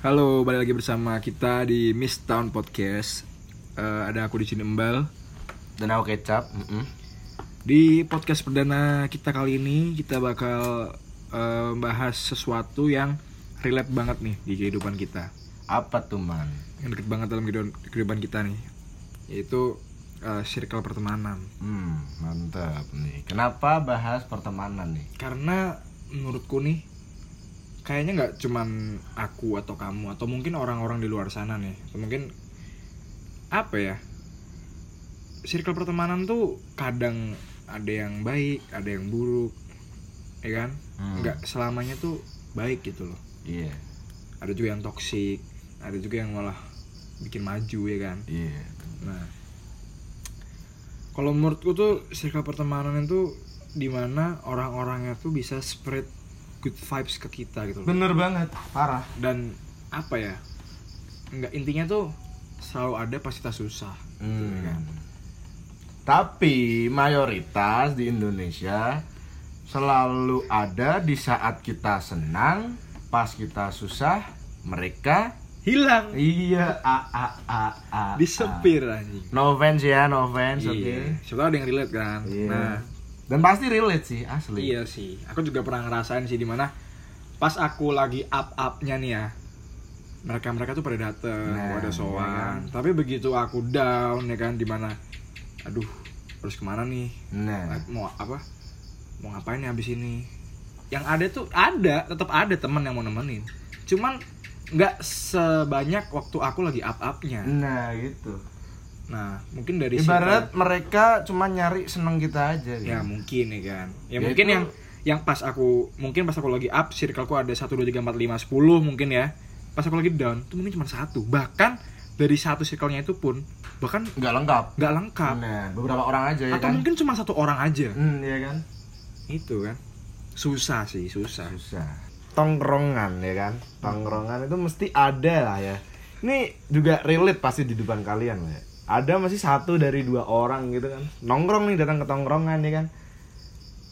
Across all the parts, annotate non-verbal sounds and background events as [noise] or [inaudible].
Halo, balik lagi bersama kita di Miss Town Podcast. Eh, ada aku di sini Embal. Dan aku kecap. mm-mm. Di podcast perdana kita kali ini kita bakal eh, bahas sesuatu yang relate banget nih di kehidupan kita. Apa tuh man? Yang deket banget dalam kehidupan, kehidupan kita nih. Yaitu eh, circle pertemanan. Hmm, mantap nih. Kenapa bahas pertemanan nih? Karena menurutku nih kayaknya nggak cuman aku atau kamu atau mungkin orang-orang di luar sana nih atau mungkin apa ya circle pertemanan tuh kadang ada yang baik ada yang buruk ya kan Hmm. nggak selamanya tuh baik gitu loh Iya, ada juga yang toksik ada juga yang malah bikin maju ya kan iya. Nah, kalau menurutku tuh circle pertemanan itu di mana orang-orangnya tuh bisa spread good vibes ke kita gitu loh. Bener banget, parah. Dan apa ya? Enggak intinya tuh selalu ada pas kita susah. gitu ya kan. Hmm. Tapi mayoritas di Indonesia selalu ada di saat kita senang, pas kita susah, mereka Hilang. iya a a a a. Disepir anjing. No offense ya, no offense, oke. Iya. Siapa ada yang relate kan. Iya. Nah, Dan pasti relate sih, asli. Iya sih, aku juga pernah ngerasain sih di mana pas aku lagi up upnya nih ya, mereka mereka tuh pada dateng, Nah, pada iya sowan. Tapi begitu aku down ya kan, di mana, aduh harus ke mana nih? Nah, Mau apa? Mau ngapain nih abis ini? Yang ada tuh ada, tetap ada teman yang mau nemenin. Cuman nggak sebanyak waktu aku lagi up upnya. nah gitu. Nah mungkin dari Ibarat situ- mereka cuma nyari seneng kita aja gitu. ya mungkin ya kan ya, Ya, mungkin itu- yang yang pas aku mungkin pas aku lagi up circleku ada 1 2 3 4 5 10 mungkin ya pas aku lagi down itu mungkin cuma satu bahkan dari satu circle-nya itu pun bahkan nggak lengkap. nggak lengkap Nah, beberapa orang aja ya atau kan. mungkin cuma satu orang aja Hmm, ya kan. itu kan susah sih susah Susah. Tongkrongan ya kan. Tongkrongan itu mesti ada lah ya. Ini juga relate pasti di depan kalian lah ya. Ada masih satu dari dua orang gitu kan. Nongkrong nih datang ke tongkrongan ya kan.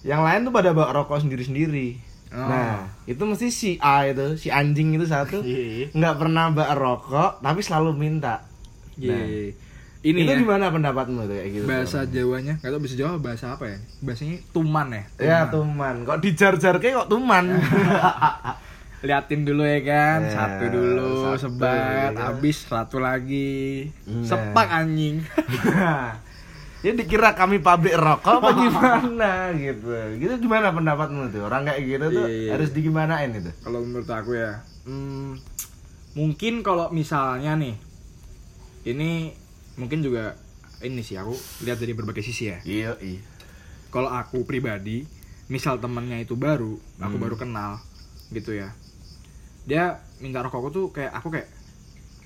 Yang lain tuh pada bawa rokok sendiri-sendiri. Oh. Nah, itu mesti si A itu, si anjing itu satu [laughs] Iya. nggak pernah bawa rokok tapi selalu minta. Iya. Nah, ini itu ya gimana pendapatmu tuh kayak gitu? bahasa Jawanya nggak tahu bisa Jawa bahasa apa ya bahasanya tuman ya Ya tuman, kok dijar-jar kayak kok tuman. [laughs] [laughs] liatin dulu ya kan Ya, satu dulu satu, sebat ya kan. habis satu lagi Nah. sepak anjing [laughs] ya dikira kami pabrik rokok apa [laughs] gimana gitu. Gitu gimana pendapatmu tuh? Orang kayak gitu tuh Iya, iya. harus digimanain itu? kalau menurut aku ya hmm, mungkin kalau misalnya nih ini mungkin juga ini sih aku lihat dari berbagai sisi ya Iya, iya. kalau aku pribadi misal temennya itu baru aku Hmm. baru kenal gitu ya dia minta rokokku tuh kayak aku kayak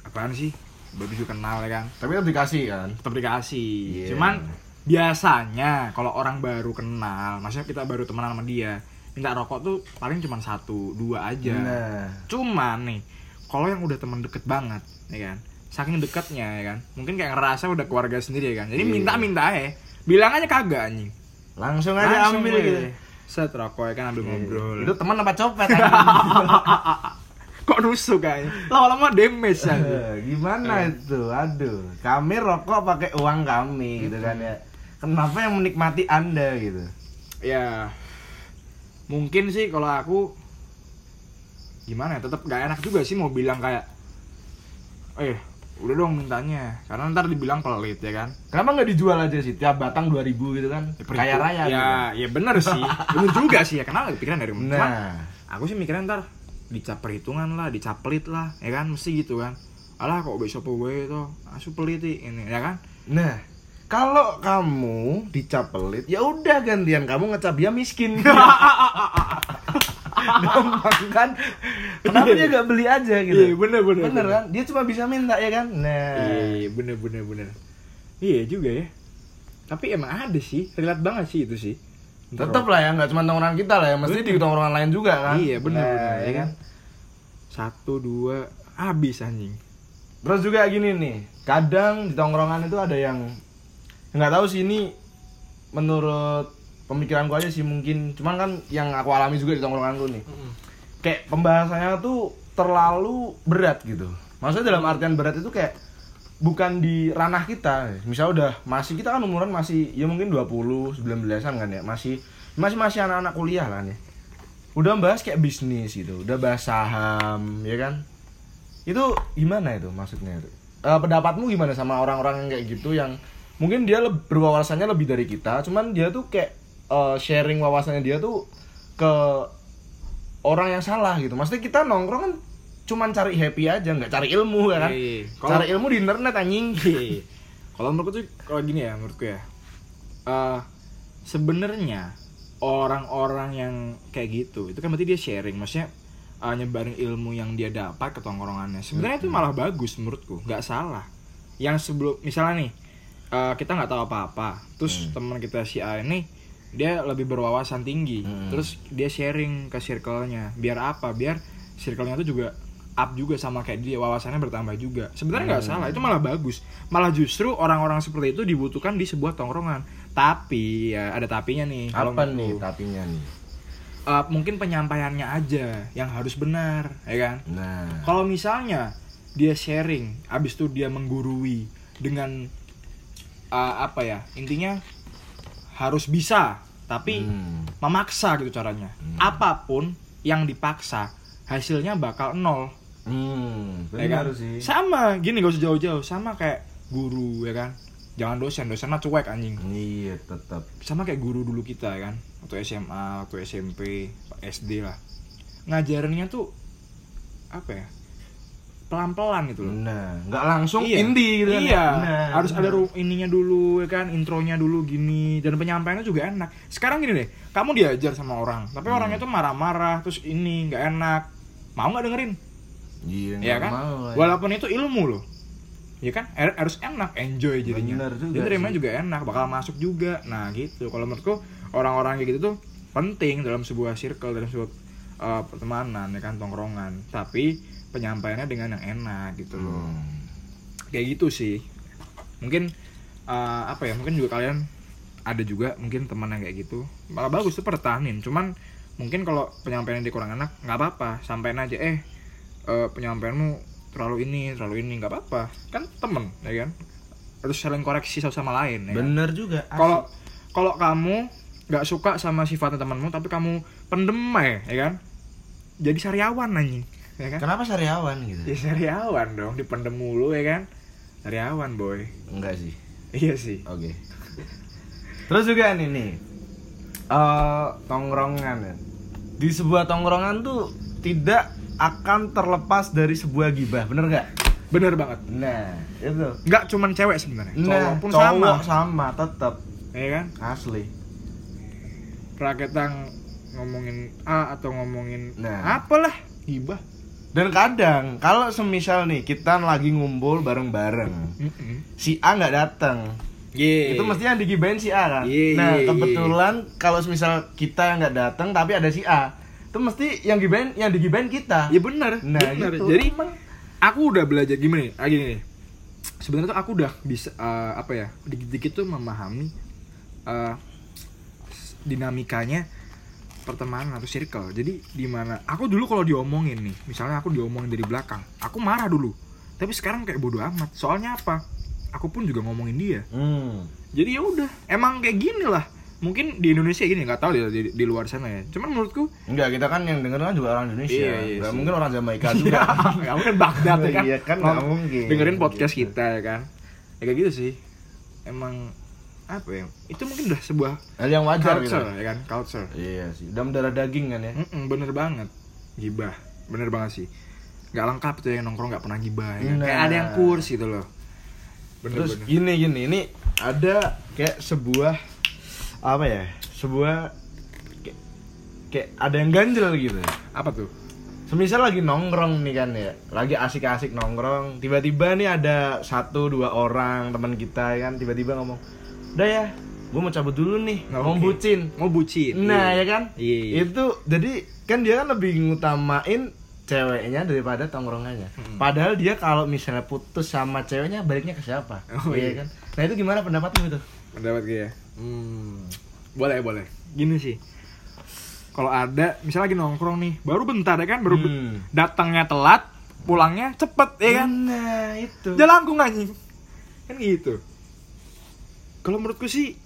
apaan sih? Baru juga kenal ya kan? Tapi kan dikasih kan. tetap dikasih. Iya. cuman biasanya kalau orang baru kenal maksudnya kita baru temenan sama dia minta rokok tuh paling cuma satu dua aja. Nah, cuman nih kalau yang udah temen deket banget ya kan? Saking deketnya ya kan? Mungkin kayak ngerasa udah keluarga sendiri ya kan? Jadi Iya. minta minta ya bilang aja kagak anjing. Langsung aja Langsung ambil gitu. set rokok ya kan ambil ngobrol. Itu teman apa copet? [laughs] kok nusuk kayaknya lama-lama damage aja Eh, Gimana itu? Aduh, kami rokok pakai uang kami gitu kan ya. Kenapa yang menikmati Anda gitu? ya mungkin sih kalau aku gimana ya tetap gak enak juga sih mau bilang kayak eh udah dong mintanya karena ntar dibilang pelit ya kan Kenapa nggak dijual aja sih tiap batang 2000 gitu kan? Kaya raya ya gitu. ya bener sih bener juga sih ya kenapa pikiran dari Cuman, Nah, aku sih mikirnya ntar dicap perhitungan lah dicap pelit lah ya kan mesti gitu kan alah kok besok gue itu asu pelit ih, ini ya kan nah kalau kamu dicap pelit, ya udah gantian kamu ngecap dia miskin. [laughs] Gampang kan? Kenapa dia gak beli aja gitu? Iya, bener, bener, Bener bener. kan? Dia cuma bisa minta ya kan? Nah. iya bener bener bener iya juga ya tapi emang ada sih relate banget sih itu sih Tetep lah ya, nggak cuma tongkrongan kita lah ya, mesti di tongkrongan lain juga kan? iya bener. Nah, bener ya ya kan? kan? Satu dua habis anjing. Terus juga gini nih, kadang di tongkrongan itu ada yang nggak tahu sih ini menurut pemikiran gue aja sih mungkin, cuman kan yang aku alami juga di tongkrongan gue nih, kayak pembahasannya tuh terlalu berat gitu. Maksudnya dalam artian berat itu kayak bukan di ranah kita. Misal udah masih kita kan umuran masih ya mungkin 20, 19-an kan ya. Masih masih masih anak-anak kuliah lah nih. Udah bahas kayak bisnis gitu, udah bahas saham, ya kan? Itu gimana itu maksudnya itu? Eh, pendapatmu gimana sama orang-orang yang kayak gitu yang mungkin dia leb- berwawasannya lebih dari kita, cuman dia tuh kayak eh, sharing wawasannya dia tuh ke orang yang salah gitu. Maksudnya kita nongkrong kan cuman cari happy aja, nggak cari ilmu ya kan? Iya, iya. Cari ilmu di internet anjing. Kalau menurutku tuh kalau gini ya menurutku ya. eh sebenarnya orang-orang yang kayak gitu itu kan berarti dia sharing, maksudnya eh, nyebarin ilmu yang dia dapat ke tongkrongannya. Sebenarnya itu malah bagus menurutku, nggak salah. Yang sebelum misalnya nih eh, kita nggak tahu apa-apa, terus teman kita si A ini dia lebih berwawasan tinggi, Hmm. terus dia sharing ke circle-nya. Biar apa? Biar circle-nya tuh juga up juga sama kayak dia wawasannya bertambah juga. Sebenarnya nggak salah itu malah bagus. Malah justru orang-orang seperti itu dibutuhkan di sebuah tongkrongan. Tapi ya ada tapinya nih kalau Apa menurutku. nih tapinya nih? Eh, mungkin penyampaiannya aja yang harus benar ya kan? Nah, kalau misalnya dia sharing abis itu dia menggurui dengan eh, apa ya intinya harus bisa tapi hmm. memaksa gitu caranya. Apa pun yang dipaksa hasilnya bakal nol Hmm, ya kan? sih. Sama, gini gak usah jauh-jauh, sama kayak guru ya kan. Jangan dosen, dosen mah cuek anjing. Iya, tetap. Sama kayak guru dulu kita ya kan. Waktu SMA, waktu SMP, SD lah. Ngajarinnya tuh apa ya? Pelan-pelan gitu loh. Nah, nggak langsung Iya. indie gitu kan. Iya, Nah, harus ada ru- ininya dulu ya kan, intronya dulu gini dan penyampaiannya juga enak. Sekarang gini deh, kamu diajar sama orang, tapi Hmm. orangnya tuh marah-marah, terus ini nggak enak. Mau nggak dengerin? Iya, ya nggak kan? mau lah. walaupun itu ilmu loh. Ya kan? Er- harus enak enjoy jadinya. Bener juga jadi terima juga enak bakal masuk juga. Nah gitu. Kalau menurutku orang-orang kayak gitu tuh penting dalam sebuah circle dalam sebuah uh, pertemanan ya kan tongkrongan. Tapi penyampaiannya dengan yang enak gitu loh. Hmm. kayak gitu sih. Mungkin uh, apa ya mungkin juga kalian ada juga mungkin teman yang kayak gitu. Malah bagus tuh pertahanin. Cuman mungkin kalau penyampaiannya dia kurang enak nggak apa-apa. Sampein aja eh eh, penyampaianmu terlalu ini terlalu ini nggak apa-apa kan temen ya kan harus saling koreksi satu sama lain ya kan? Bener juga. asik. kalau kalau kamu nggak suka sama sifatnya temanmu tapi kamu pendem ya kan jadi sariawan anjing ya kan kenapa sariawan gitu? ya sariawan dong dipendem mulu ya kan sariawan boy Enggak sih. iya sih Oke. Terus juga nih nih. eh tongkrongan ya. Di sebuah tongkrongan tuh tidak akan terlepas dari sebuah gibah, bener nggak? bener banget Nah, itu. nggak cuman cewek sebenarnya cowok Nah, pun cowok sama sama tetap ya kan asli. praketang ngomongin A atau ngomongin Nah. apalah gibah Dan kadang kalau semisal nih kita lagi ngumpul bareng-bareng, Mm-mm. si A nggak datang, Iya. itu mestinya digibain si A kan. Iya, nah kebetulan kalau semisal kita yang nggak datang tapi ada si A, itu mesti yang gibain yang digibain kita. ya benar. Nah, benar gitu. jadi Emang- aku udah belajar gimana nih ah, gini nih. Sebenarnya tuh aku udah bisa eh, apa ya dikit-dikit tuh memahami eh, dinamikanya pertemanan atau circle. Jadi di mana aku dulu kalau diomongin nih misalnya aku diomongin dari belakang aku marah dulu. Tapi sekarang kayak bodoh amat. Soalnya apa? Aku pun juga ngomongin dia. Hmm. jadi ya udah emang kayak gini lah mungkin di Indonesia gini nggak tahu di, di, di luar sana ya cuman menurutku Enggak, kita kan yang denger kan juga orang Indonesia. Iya, iya Nggak mungkin orang Jamaika [laughs] juga. ya mungkin Baghdad ya kan Iya kan, nggak mungkin. dengerin podcast Gitu. kita ya kan ya kayak gitu sih emang apa ya itu mungkin udah sebuah Hal yang wajar gitu. culture ya kan culture Iya sih. Udah mendarah daging kan ya. Mm-mm, bener banget gibah bener banget sih nggak lengkap tuh yang nongkrong nggak pernah gibah ya kan? kayak Nah. ada yang kurs gitu loh bener Terus bener gini gini, ini ada kayak sebuah apa ya? Sebuah kayak, kayak ada yang ganjel gitu. apa tuh Semisal lagi nongkrong nih kan ya, lagi asik-asik nongkrong, tiba-tiba nih ada satu dua orang teman kita ya kan, tiba-tiba ngomong, udah ya, gue mau cabut dulu nih, Nah, mau bucin. mau bucin Nah iya. ya kan, Iya, iya. itu jadi kan dia kan lebih ngutamain ceweknya daripada tongkrongannya. Hmm. Padahal dia kalau misalnya putus sama ceweknya baliknya ke siapa? Oh, iya iya. kan. Nah itu gimana pendapatmu itu? pendapat gue ya hmm, boleh boleh gini sih kalau ada misalnya lagi nongkrong nih baru bentar ya kan baru Hmm. datangnya telat pulangnya cepet ya kan Nah, itu. jalangkung anjing kan gitu kalau menurutku sih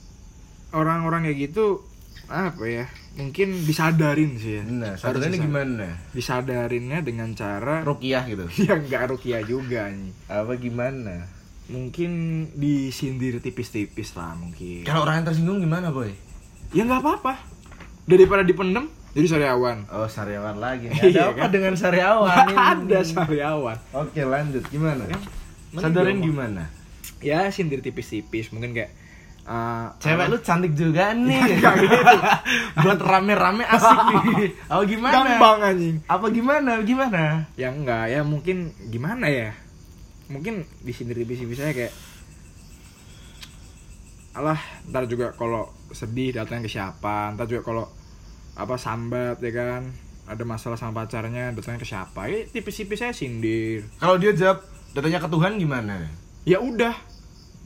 orang-orang kayak gitu apa ya mungkin disadarin sih ya Nah, disad- gimana? disadarinnya dengan cara Rukiah gitu. [laughs] yang nggak rukiah juga nih Apa gimana? Mungkin disindir tipis-tipis lah mungkin Kalau orang yang tersinggung gimana, Boy? ya nggak apa-apa daripada dipendem jadi sariawan Oh, sariawan lagi. [laughs] Iya, Ada apa kan? dengan sariawan? Ini? ada sariawan Oke, lanjut. Gimana? Mending Sadarin gimana? ya sindir tipis-tipis mungkin kayak eh, Cewek apa- lu cantik juga nih. Nggak gitu. [laughs] Buat rame-rame asik nih. [laughs] Oh, gimana? gampang anjing Apa gimana? Gimana? ya enggak ya mungkin gimana ya mungkin disindir tipis-tipis saya kayak alah ntar juga kalau sedih datangnya ke siapa ntar juga kalau apa sambat ya kan ada masalah sama pacarnya datangnya ke siapa ya tipis-tipis saya sindir Kalau dia jawab datanya ke Tuhan gimana? ya udah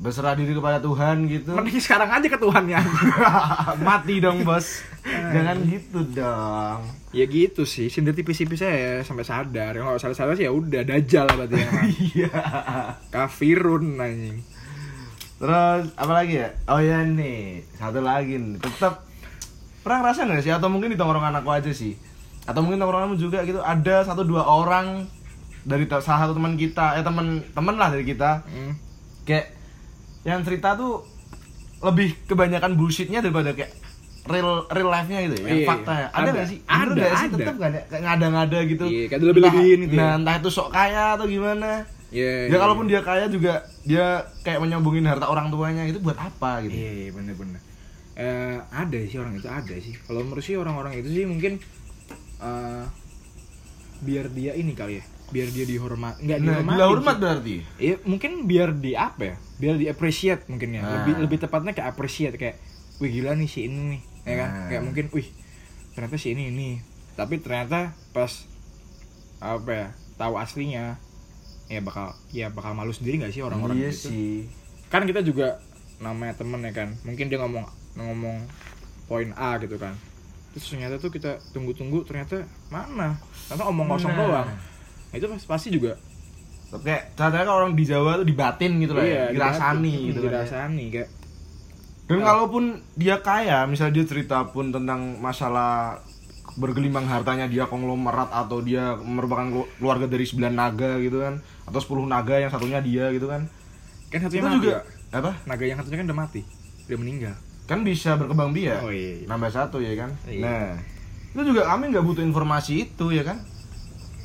Berserah diri kepada Tuhan gitu. mending sekarang aja ke Tuhannya [laughs] Mati dong, Bos. Jangan gitu dong. ya gitu sih sindir tipis-tipis saya sampai sadar kalau sadar-sadar sih ya udah dajal lah berarti yang [laughs] Iya. kafirun anjing Terus apa lagi ya? Oh ya nih, satu lagi nih. Tetap pernah ngerasa nggak sih atau mungkin di tongkrongan aku aja sih? Atau mungkin tongkronganmu juga gitu ada satu dua orang dari salah satu teman kita, eh teman teman lah dari kita Hmm. kayak yang cerita tuh lebih kebanyakan bullshitnya daripada kayak real real life-nya gitu ya, yang Iya, fakta ya. Ada ada. nggak sih? Ada, nggak sih? ada. Tetap nggak ada kayak ngada-ngada gitu. Iya, kayak dilebih-lebihin Entah- gitu ya. Nah, entah itu sok kaya atau gimana. Ya, Ya kalaupun dia kaya juga dia kayak menyombongin harta orang tuanya itu buat apa gitu. Iya, iya, bener-bener. Eh, ada sih orang itu ada sih. Kalau menurut sih orang-orang itu sih mungkin eh biar dia ini kali ya, biar dia dihormat, nggak Nah, dihormatin. gila hormat sih. berarti. Iya, mungkin biar di apa ya? Biar di appreciate mungkin ya. Nah. Lebih lebih tepatnya kayak appreciate kayak, wih gila nih si ini nih, ya kan? Nah. Kayak mungkin, wih ternyata si ini ini. Tapi ternyata pas apa ya? Tahu aslinya, ya bakal ya bakal malu sendiri nggak sih orang-orang iya gitu? sih. kan kita juga namanya temen ya kan mungkin dia ngomong ngomong poin A gitu kan terus ternyata tuh kita tunggu-tunggu ternyata mana ternyata omong kosong Nah. doang Nah, itu pas- pasti juga Tapi kayak katanya kalau orang di Jawa tuh dibatin gitu lah ya, dirasani dibatin, gitu kan. ya. dirasani kayak Dan kalaupun dia kaya, misalnya dia cerita pun tentang masalah bergelimang hartanya dia konglomerat atau dia merupakan kelu- keluarga dari 9 naga gitu kan atau 10 naga yang satunya dia gitu kan. kan satunya Itu mati juga Pak. apa? naga yang satunya kan udah mati udah meninggal Kan bisa berkembang biak. Oh, iya, iya. Nambah satu ya kan. Iya. Nah, itu juga kami nggak butuh informasi itu ya kan.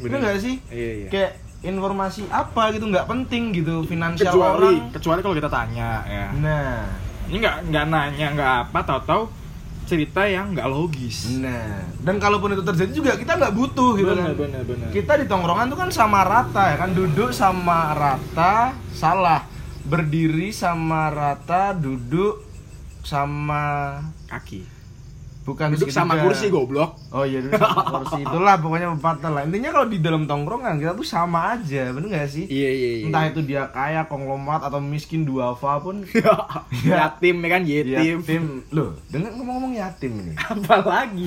Bener nggak sih? iya iya. Kayak informasi apa gitu nggak penting gitu finansial kecuali orang. kecuali kalau kita tanya ya. Nah, ini nggak nggak nanya nggak apa tahu-tahu cerita yang nggak logis. Nah. Dan kalaupun itu terjadi juga kita nggak butuh gitu bener kan. bener bener. Kita di tongkrongan tuh kan sama rata ya kan? Duduk sama rata salah. Berdiri sama rata duduk sama kaki. Bukan duduk sama kursi goblok Oh iya kursi [laughs] itulah pokoknya pepatah lah. Intinya kalau di dalam tongkrongan kita tuh sama aja, bener gak sih? iya iya iya Entah itu dia kaya, konglomerat atau miskin duafa pun [laughs] yatim ya kan yatim yatim. Loh, dengan ngomong-ngomong yatim ini. [laughs] apalagi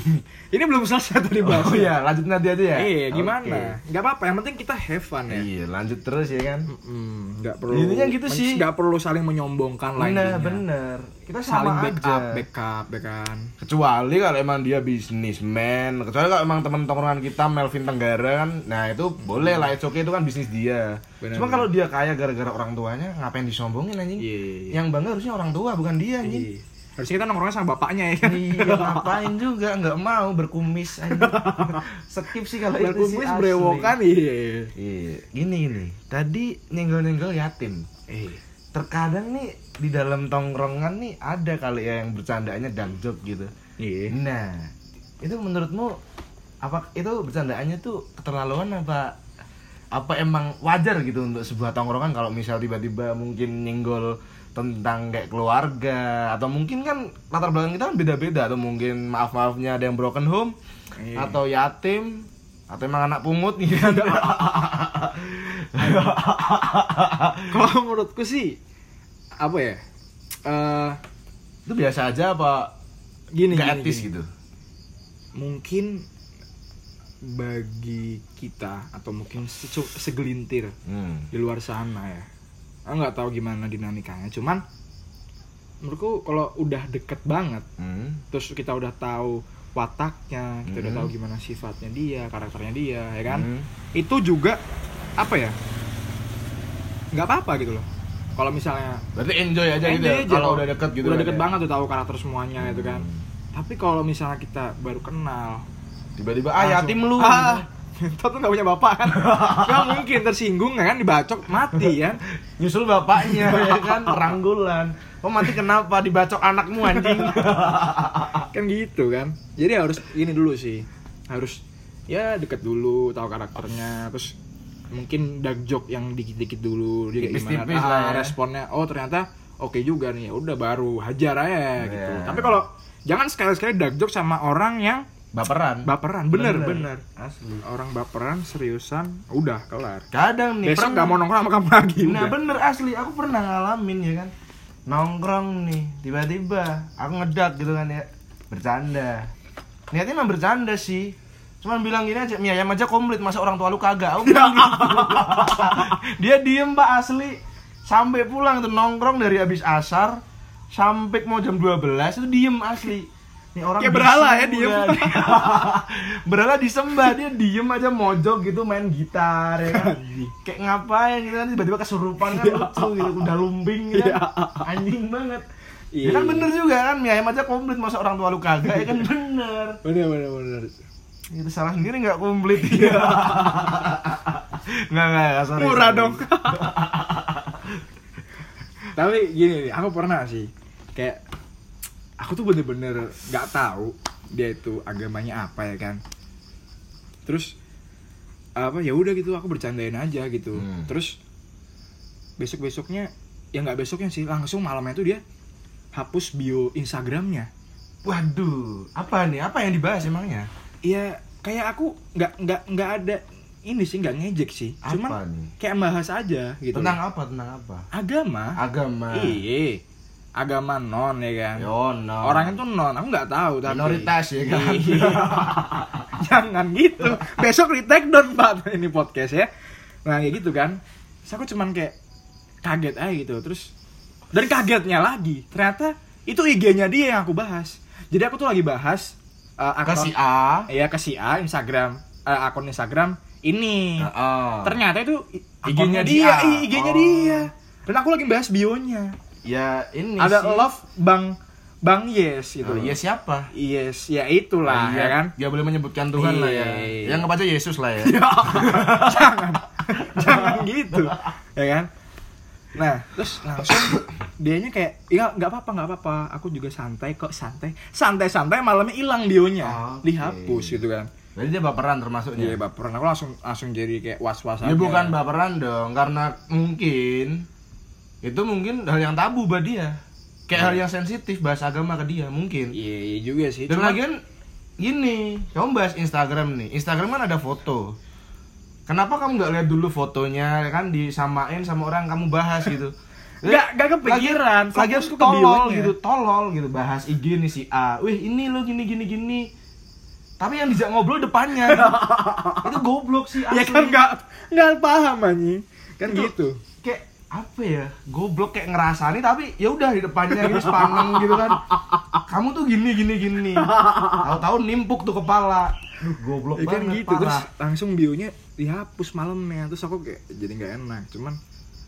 ini belum selesai tuh dibahas Oh iya, lanjut nanti aja ya. iya gimana Oke. nggak apa-apa yang penting kita have fun ya Iya, lanjut terus ya kan. Mm, nggak perlu Intinya gitu sih. nggak perlu saling menyombongkan lah Bener, intinya. bener. Kita saling sama backup aja. backup ya kan Kecuali kalau emang dia bisnismen, kecuali kalau emang teman tongkrongan kita Melvin Tenggara kan, nah itu boleh lah, it's okay itu kan bisnis dia. Bener, Cuma bener. kalau dia kaya gara-gara orang tuanya, ngapain disombongin anjing? iya iya, iya. Yang bangga harusnya orang tua bukan dia anjing. Iya. harusnya kita nongkrongnya sama bapaknya ya kan Iya, ngapain juga nggak mau berkumis anjing. [laughs] Skip sih kalau itu sih. berkumis asli. berewokan iya Iya, gini gini. Tadi nyenggol-nyenggol yatim. eh Terkadang nih di dalam tongkrongan nih ada kali ya yang bercandanya dangdut gitu. iya Nah, itu menurutmu apa itu bercandaannya tuh keterlaluan apa apa emang wajar gitu untuk sebuah tongkrongan kalau misal tiba-tiba mungkin nyenggol tentang kayak keluarga atau mungkin kan latar belakang kita kan beda-beda atau mungkin maaf-maafnya ada yang broken home Iya. atau yatim atau emang anak pungut gitu kan [laughs] kalau menurutku sih apa ya eh itu biasa aja apa gini nggak gini, etis gini. gitu mungkin bagi kita atau mungkin segelintir hmm. di luar sana ya aku nggak tahu gimana dinamikanya cuman menurutku kalau udah deket banget Hmm. terus kita udah tahu wataknya kita udah Mhm. tahu gimana sifatnya dia karakternya dia ya kan Hmm. itu juga apa ya nggak apa-apa gitu loh kalau misalnya berarti enjoy aja gitu enjoy ya aja, kalau udah deket gitu udah kan deket ya? banget tuh tahu karakter semuanya gitu kan tapi kalau misalnya kita baru kenal tiba-tiba ah yatim lu. Ah, Tau tuh gak punya bapak kan? [laughs] Gak mungkin tersinggung ya kan Dibacok mati kan? Nyusul bapaknya [laughs] ya kan? [laughs] Ranggulan. Oh mati kenapa? Dibacok anakmu anjing. Kan gitu kan? Jadi harus ini dulu sih Harus ya deket dulu tahu karakternya Terus mungkin dark joke yang dikit-dikit dulu dia kayak gimana. Tipis-tipis ah, lah ya. responnya oh ternyata oke juga nih ya udah baru hajar aja gitu. Iya. tapi kalau jangan sekali-sekali dark joke sama orang yang baperan. baperan. Bener bener, asli. Orang baperan seriusan udah kelar. Kadang nih besok pernah- nggak mau nongkrong sama kamu lagi Nah udah. bener asli, aku pernah ngalamin ya kan. Nongkrong nih, tiba-tiba aku ngedak gitu kan ya. Bercanda. Niatnya emang bercanda sih. Cuman bilang gini aja, mie ayam aja komplit, masa orang tua lu kagak? Aku bilang gitu. [laughs] Dia diem pak asli. Sampai pulang tuh nongkrong dari habis asar Sampai mau jam 12 itu diem asli Nih orang Kayak berhala ya, diem. [laughs] berhala disembah dia diem aja mojok gitu main gitar ya kan Anjing. kayak ngapain gitu kan tiba-tiba kesurupan kan lucu gitu udah lumbing gitu Iya. kan anjing banget Iya, ya kan iya. bener juga kan mie ayam aja komplit masa orang tua lu kagak ya kan bener bener bener bener itu salah sendiri nggak komplit ya [laughs] nggak nggak nggak, sorry Murah sorry. dong. [laughs] tapi gini nih aku pernah sih. Kayak aku tuh bener-bener nggak tahu dia itu agamanya apa ya kan. Terus apa ya udah gitu aku bercandain aja gitu. Hmm. terus besok besoknya ya nggak besoknya sih langsung malamnya tuh dia hapus bio Instagramnya. Waduh apa nih? Apa yang dibahas emangnya? Iya kayak aku nggak nggak nggak ada ini sih nggak ngejek sih. Apa cuman nih? kayak bahas aja gitu tentang apa? Tentang apa? Agama. Agama. Iya. Agama non ya kan? Yo no orangnya tuh non. Aku nggak tahu tapi minoritas ya kan? Iya. [laughs] jangan gitu. Besok di take down pak. Ini podcast ya. Nah kayak gitu kan. Terus aku cuman kayak kaget aja gitu. Terus dan kagetnya lagi. Ternyata itu IG-nya dia yang aku bahas. Jadi aku tuh lagi bahas uh, ke akun si A. Ya ke si A Instagram. Eh, akun Instagram ini Heeh. ternyata itu IG-nya dia A. i- IG-nya Oh. dia dan aku lagi bahas bionya ya ini ada sih. love bang bang yes gitu Oh, iya siapa yes ya itulah Iya, ya kan Ya boleh menyebutkan Tuhan lah ya. Iya. Yang ngebaca Yesus lah [laughs] ya. jangan jangan gitu ya kan nah terus langsung dianya kayak ya nggak apa-apa nggak apa-apa aku juga santai kok santai santai santai malamnya hilang bionya Oke. dihapus gitu kan Jadi dia baperan termasuknya. iya baperan aku langsung langsung jadi kayak was was Ya bukan baperan dong, karena mungkin itu mungkin hal yang tabu buat dia. Kayak hal yang sensitif bahas agama ke dia mungkin. iya iya juga sih Dan Cuma- lagian gini, kamu bahas Instagram nih. Instagram kan ada foto. Kenapa kamu nggak lihat dulu fotonya ya kan disamain sama orang kamu bahas gitu? [laughs] Nggak- nggak kepikiran, lagi ke tolol gitu, tolol gitu bahas IG nih si A. Wih, ini lo gini gini gini. Tapi yang dijak ngobrol depannya. [laughs] itu goblok sih asli. ya kan nggak nggak paham anjing kan Itu gitu Kayak apa ya? Goblok kayak ngerasani tapi ya udah di depannya gitu sepaneng gitu kan. Kamu tuh gini gini gini. Tahu-tahu nimpuk tuh kepala. Duh, goblok ya kan banget gitu terus langsung bionya dihapus malamnya terus aku kayak jadi nggak enak cuman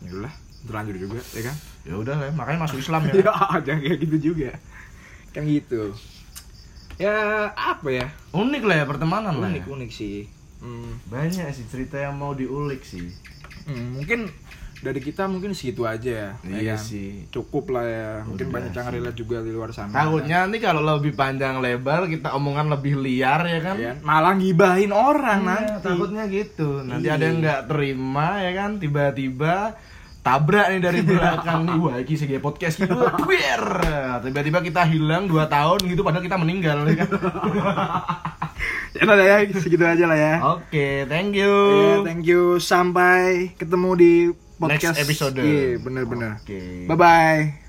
ya udah terlanjur juga ya kan Ya udah lah, makanya masuk Islam ya. [laughs] ya jangan kayak gitu juga kan gitu ya apa ya Unik lah ya pertemanan lah. unik ya. unik sih hmm, Banyak sih cerita yang mau diulik sih. hmm, mungkin dari kita mungkin segitu aja ya Iya kan? sih. cukup lah ya mungkin Udah banyak yang sih. relate juga di luar sana Takutnya nanti kalau lebih panjang lebar kita omongan lebih liar ya kan. ya kan? malah gibahin orang Iya, nanti takutnya gitu. Nanti Iya. ada yang nggak terima ya kan tiba-tiba tabrak nih dari belakang. Nih [laughs] wah iki segi podcast gitu biar. Tiba-tiba kita hilang 2 tahun gitu padahal kita meninggal ya kan? [laughs] Ya udah ya segitu aja lah ya. Oke thank you. Ya, thank you. Sampai ketemu di podcast. Next episode. iya bener-bener Oke. bye bye